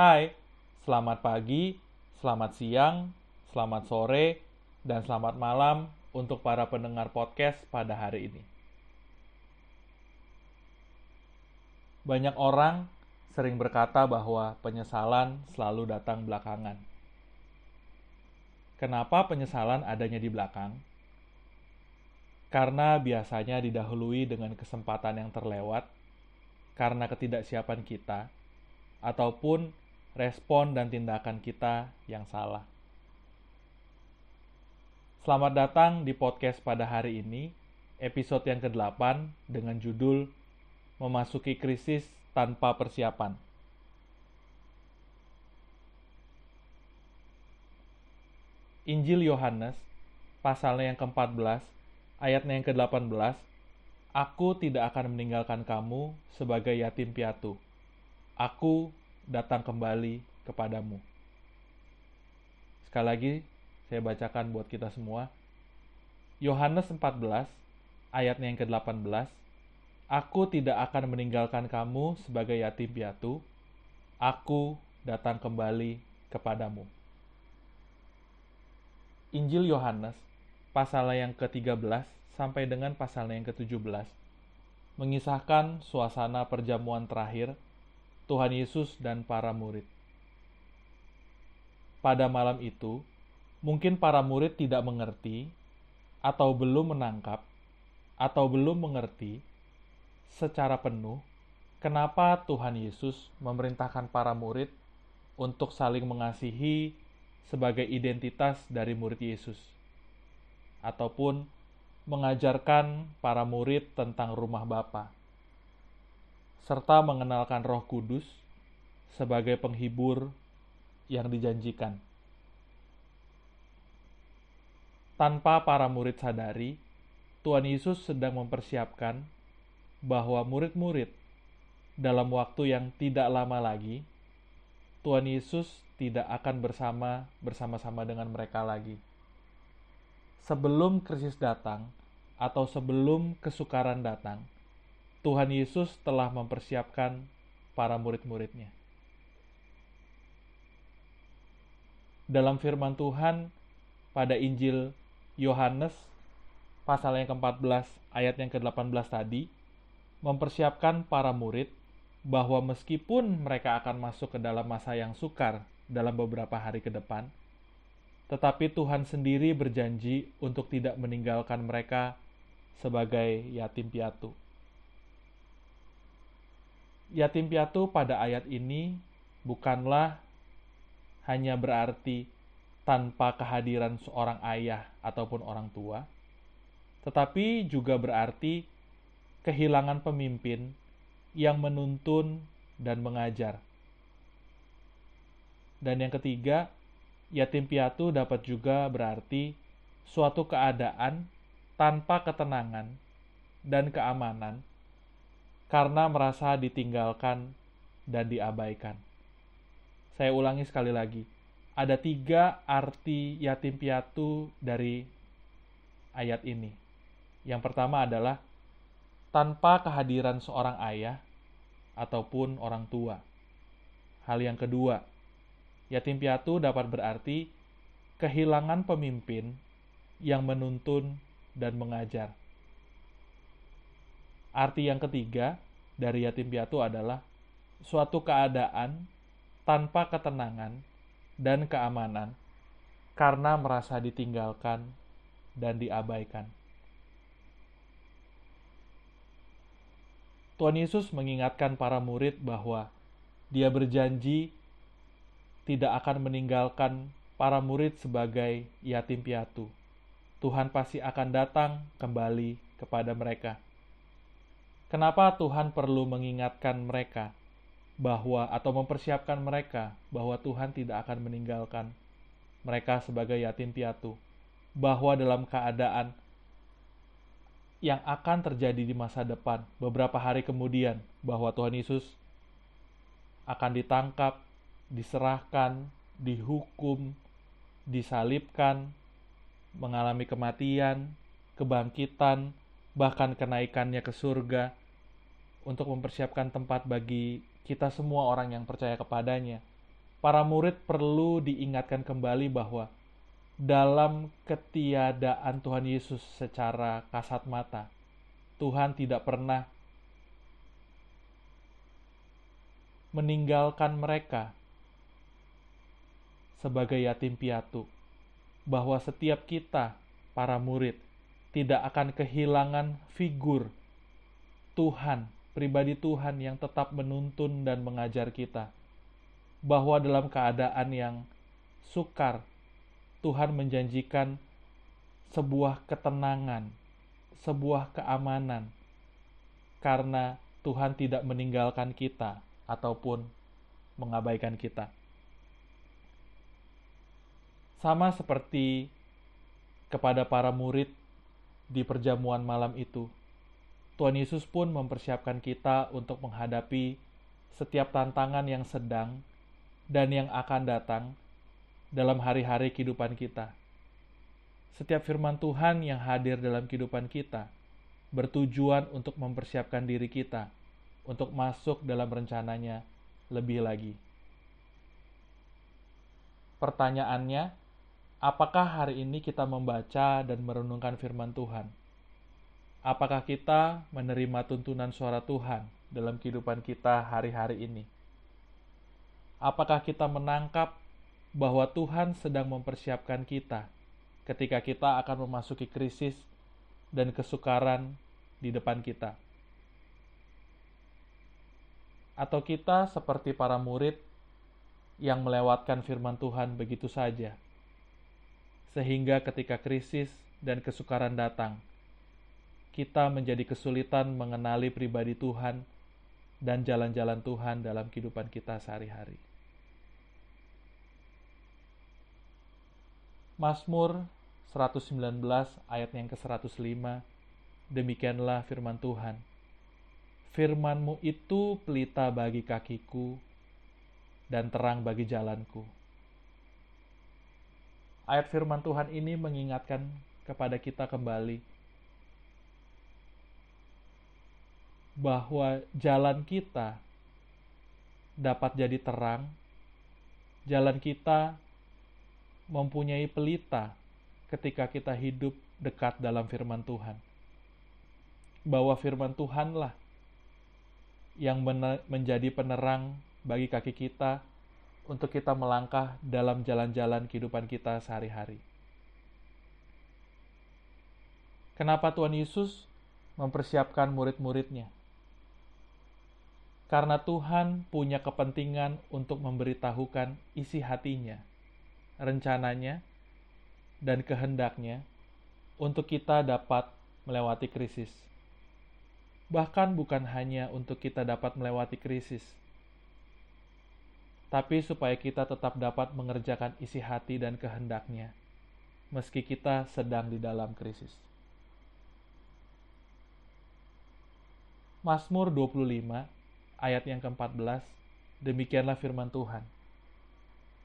Hai, selamat pagi, selamat siang, selamat sore, dan selamat malam untuk para pendengar podcast pada hari ini. Banyak orang sering berkata bahwa penyesalan selalu datang belakangan. Kenapa penyesalan adanya di belakang? Karena biasanya didahului dengan kesempatan yang terlewat, karena ketidaksiapan kita, ataupun respon dan tindakan kita yang salah. Selamat datang di podcast pada hari ini, episode yang ke-8 dengan judul Memasuki Krisis Tanpa Persiapan. Injil Yohanes, pasalnya yang ke-14, ayatnya yang ke-18, Aku tidak akan meninggalkan kamu sebagai yatim piatu. Aku datang kembali kepadamu. Sekali lagi, saya bacakan buat kita semua. Yohanes 14, ayatnya yang ke-18, Aku tidak akan meninggalkan kamu sebagai yatim piatu. Aku datang kembali kepadamu. Injil Yohanes, pasal yang ke-13 sampai dengan pasal yang ke-17, mengisahkan suasana perjamuan terakhir Tuhan Yesus dan para murid. Pada malam itu, mungkin para murid tidak mengerti, atau belum menangkap, atau belum mengerti secara penuh kenapa Tuhan Yesus memerintahkan para murid untuk saling mengasihi sebagai identitas dari murid Yesus, ataupun mengajarkan para murid tentang rumah Bapa serta mengenalkan Roh Kudus sebagai penghibur yang dijanjikan. Tanpa para murid sadari, Tuhan Yesus sedang mempersiapkan bahwa murid-murid dalam waktu yang tidak lama lagi, Tuhan Yesus tidak akan bersama bersama-sama dengan mereka lagi. Sebelum krisis datang atau sebelum kesukaran datang, Tuhan Yesus telah mempersiapkan para murid-muridnya. Dalam firman Tuhan pada Injil Yohanes pasal yang ke-14 ayat yang ke-18 tadi mempersiapkan para murid bahwa meskipun mereka akan masuk ke dalam masa yang sukar dalam beberapa hari ke depan, tetapi Tuhan sendiri berjanji untuk tidak meninggalkan mereka sebagai yatim piatu yatim piatu pada ayat ini bukanlah hanya berarti tanpa kehadiran seorang ayah ataupun orang tua, tetapi juga berarti kehilangan pemimpin yang menuntun dan mengajar. Dan yang ketiga, yatim piatu dapat juga berarti suatu keadaan tanpa ketenangan dan keamanan karena merasa ditinggalkan dan diabaikan. Saya ulangi sekali lagi, ada tiga arti yatim piatu dari ayat ini. Yang pertama adalah tanpa kehadiran seorang ayah ataupun orang tua. Hal yang kedua, yatim piatu dapat berarti kehilangan pemimpin yang menuntun dan mengajar. Arti yang ketiga dari yatim piatu adalah suatu keadaan tanpa ketenangan dan keamanan karena merasa ditinggalkan dan diabaikan. Tuhan Yesus mengingatkan para murid bahwa Dia berjanji tidak akan meninggalkan para murid sebagai yatim piatu. Tuhan pasti akan datang kembali kepada mereka. Kenapa Tuhan perlu mengingatkan mereka bahwa atau mempersiapkan mereka bahwa Tuhan tidak akan meninggalkan mereka sebagai yatim piatu, bahwa dalam keadaan yang akan terjadi di masa depan, beberapa hari kemudian, bahwa Tuhan Yesus akan ditangkap, diserahkan, dihukum, disalibkan, mengalami kematian, kebangkitan, bahkan kenaikannya ke surga, untuk mempersiapkan tempat bagi kita semua orang yang percaya kepadanya. Para murid perlu diingatkan kembali bahwa dalam ketiadaan Tuhan Yesus secara kasat mata, Tuhan tidak pernah meninggalkan mereka sebagai yatim piatu, bahwa setiap kita, para murid, tidak akan kehilangan figur Tuhan, pribadi Tuhan yang tetap menuntun dan mengajar kita, bahwa dalam keadaan yang sukar, Tuhan menjanjikan sebuah ketenangan, sebuah keamanan, karena Tuhan tidak meninggalkan kita ataupun mengabaikan kita. Sama seperti kepada para murid di perjamuan malam itu, Tuhan Yesus pun mempersiapkan kita untuk menghadapi setiap tantangan yang sedang dan yang akan datang dalam hari-hari kehidupan kita. Setiap firman Tuhan yang hadir dalam kehidupan kita bertujuan untuk mempersiapkan diri kita untuk masuk dalam rencananya lebih lagi. Pertanyaannya, apakah hari ini kita membaca dan merenungkan firman Tuhan? Apakah kita menerima tuntunan suara Tuhan dalam kehidupan kita hari-hari ini? Apakah kita menangkap bahwa Tuhan sedang mempersiapkan kita ketika kita akan memasuki krisis dan kesukaran di depan kita? atau kita seperti para murid yang melewatkan firman Tuhan begitu saja, sehingga ketika krisis dan kesukaran datang, kita menjadi kesulitan mengenali pribadi Tuhan dan jalan-jalan Tuhan dalam kehidupan kita sehari-hari. Mazmur 119 ayat yang ke-105 Demikianlah firman Tuhan Firmanmu itu pelita bagi kakiku dan terang bagi jalanku. Ayat firman Tuhan ini mengingatkan kepada kita kembali bahwa jalan kita dapat jadi terang, jalan kita mempunyai pelita ketika kita hidup dekat dalam firman Tuhan. Bahwa firman Tuhanlah yang menjadi penerang bagi kaki kita untuk kita melangkah dalam jalan-jalan kehidupan kita sehari-hari. Kenapa Tuhan Yesus mempersiapkan murid-muridnya? Karena Tuhan punya kepentingan untuk memberitahukan isi hatinya, rencananya, dan kehendaknya untuk kita dapat melewati krisis bahkan bukan hanya untuk kita dapat melewati krisis, tapi supaya kita tetap dapat mengerjakan isi hati dan kehendaknya, meski kita sedang di dalam krisis. Mazmur 25 ayat yang ke-14 demikianlah firman Tuhan.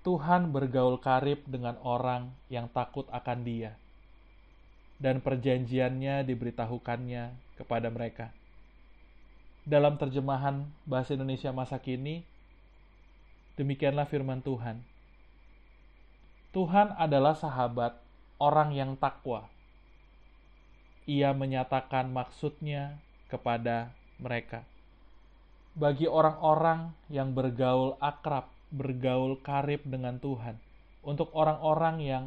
Tuhan bergaul karib dengan orang yang takut akan Dia, dan perjanjiannya diberitahukannya kepada mereka dalam terjemahan bahasa Indonesia masa kini, demikianlah firman Tuhan. Tuhan adalah sahabat orang yang takwa. Ia menyatakan maksudnya kepada mereka. Bagi orang-orang yang bergaul akrab, bergaul karib dengan Tuhan, untuk orang-orang yang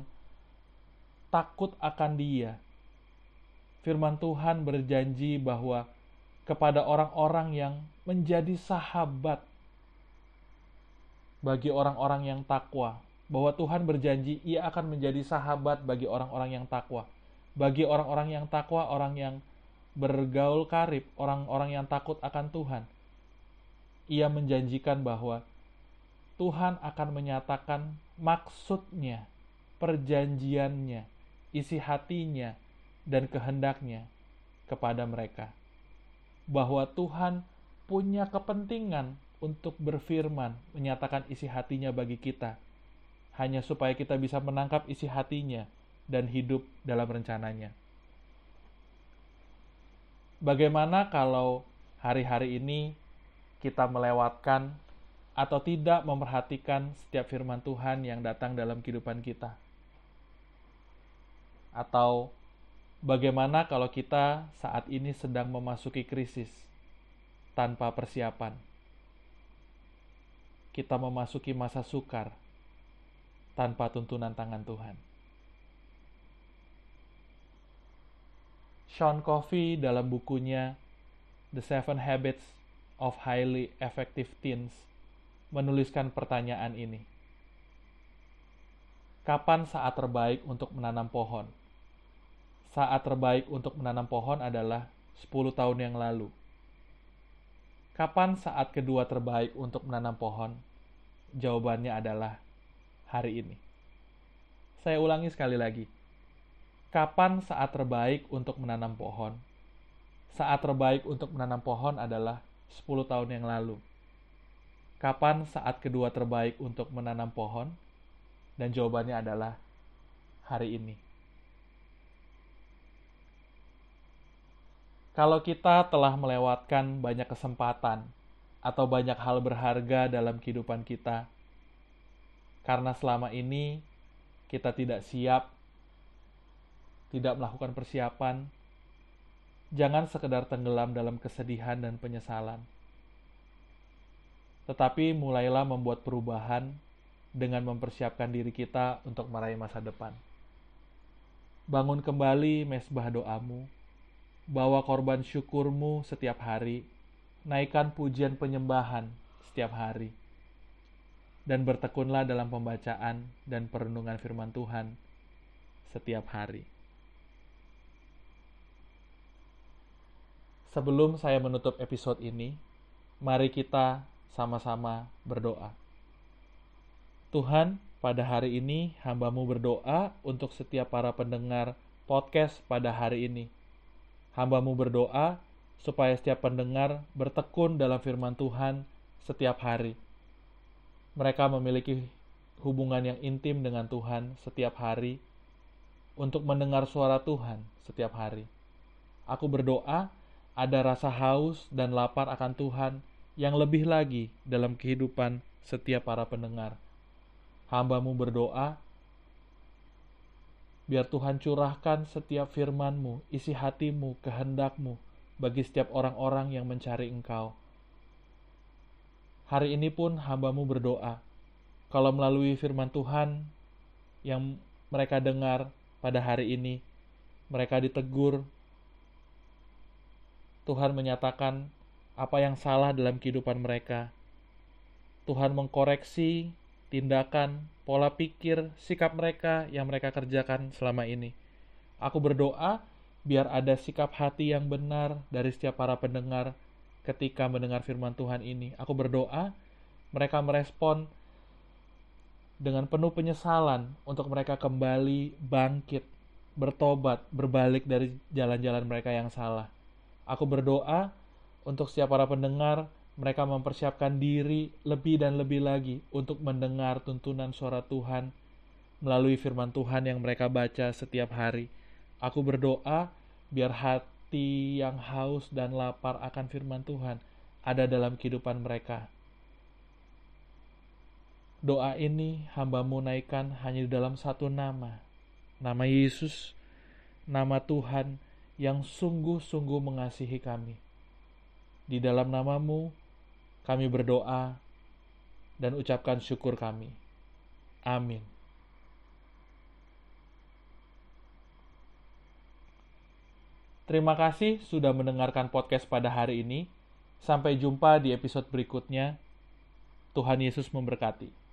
takut akan Dia, firman Tuhan berjanji bahwa kepada orang-orang yang menjadi sahabat bagi orang-orang yang takwa. Bahwa Tuhan berjanji ia akan menjadi sahabat bagi orang-orang yang takwa. Bagi orang-orang yang takwa, orang yang bergaul karib, orang-orang yang takut akan Tuhan. Ia menjanjikan bahwa Tuhan akan menyatakan maksudnya, perjanjiannya, isi hatinya, dan kehendaknya kepada mereka bahwa Tuhan punya kepentingan untuk berfirman, menyatakan isi hatinya bagi kita, hanya supaya kita bisa menangkap isi hatinya dan hidup dalam rencananya. Bagaimana kalau hari-hari ini kita melewatkan atau tidak memperhatikan setiap firman Tuhan yang datang dalam kehidupan kita? Atau bagaimana kalau kita saat ini sedang memasuki krisis tanpa persiapan? Kita memasuki masa sukar tanpa tuntunan tangan Tuhan. Sean Coffey dalam bukunya The Seven Habits of Highly Effective Teens menuliskan pertanyaan ini. Kapan saat terbaik untuk menanam pohon? Saat terbaik untuk menanam pohon adalah 10 tahun yang lalu. Kapan saat kedua terbaik untuk menanam pohon? Jawabannya adalah hari ini. Saya ulangi sekali lagi Kapan saat terbaik untuk menanam pohon? Saat terbaik untuk menanam pohon adalah 10 tahun yang lalu. Kapan saat kedua terbaik untuk menanam pohon? Dan jawabannya adalah hari ini. Kalau kita telah melewatkan banyak kesempatan atau banyak hal berharga dalam kehidupan kita, karena selama ini kita tidak siap tidak melakukan persiapan, jangan sekedar tenggelam dalam kesedihan dan penyesalan. Tetapi mulailah membuat perubahan dengan mempersiapkan diri kita untuk meraih masa depan. Bangun kembali mesbah doamu, bawa korban syukurmu setiap hari, naikkan pujian penyembahan setiap hari, dan bertekunlah dalam pembacaan dan perenungan firman Tuhan setiap hari. Sebelum saya menutup episode ini, mari kita sama-sama berdoa. Tuhan, pada hari ini hambamu berdoa untuk setiap para pendengar podcast pada hari ini. Hambamu berdoa supaya setiap pendengar bertekun dalam firman Tuhan setiap hari. Mereka memiliki hubungan yang intim dengan Tuhan setiap hari untuk mendengar suara Tuhan setiap hari. Aku berdoa ada rasa haus dan lapar akan Tuhan yang lebih lagi dalam kehidupan setiap para pendengar. Hambamu berdoa, biar Tuhan curahkan setiap firman-Mu, isi hatimu, kehendakmu bagi setiap orang-orang yang mencari Engkau. Hari ini pun hambamu berdoa, kalau melalui firman Tuhan yang mereka dengar pada hari ini, mereka ditegur, Tuhan menyatakan apa yang salah dalam kehidupan mereka. Tuhan mengkoreksi tindakan, pola pikir, sikap mereka yang mereka kerjakan selama ini. Aku berdoa biar ada sikap hati yang benar dari setiap para pendengar ketika mendengar firman Tuhan ini. Aku berdoa mereka merespon dengan penuh penyesalan untuk mereka kembali bangkit, bertobat, berbalik dari jalan-jalan mereka yang salah. Aku berdoa untuk setiap para pendengar, mereka mempersiapkan diri lebih dan lebih lagi untuk mendengar tuntunan suara Tuhan melalui firman Tuhan yang mereka baca setiap hari. Aku berdoa biar hati yang haus dan lapar akan firman Tuhan ada dalam kehidupan mereka. Doa ini hambamu naikkan hanya di dalam satu nama, nama Yesus, nama Tuhan yang sungguh-sungguh mengasihi kami. Di dalam namamu, kami berdoa dan ucapkan syukur kami. Amin. Terima kasih sudah mendengarkan podcast pada hari ini. Sampai jumpa di episode berikutnya. Tuhan Yesus memberkati.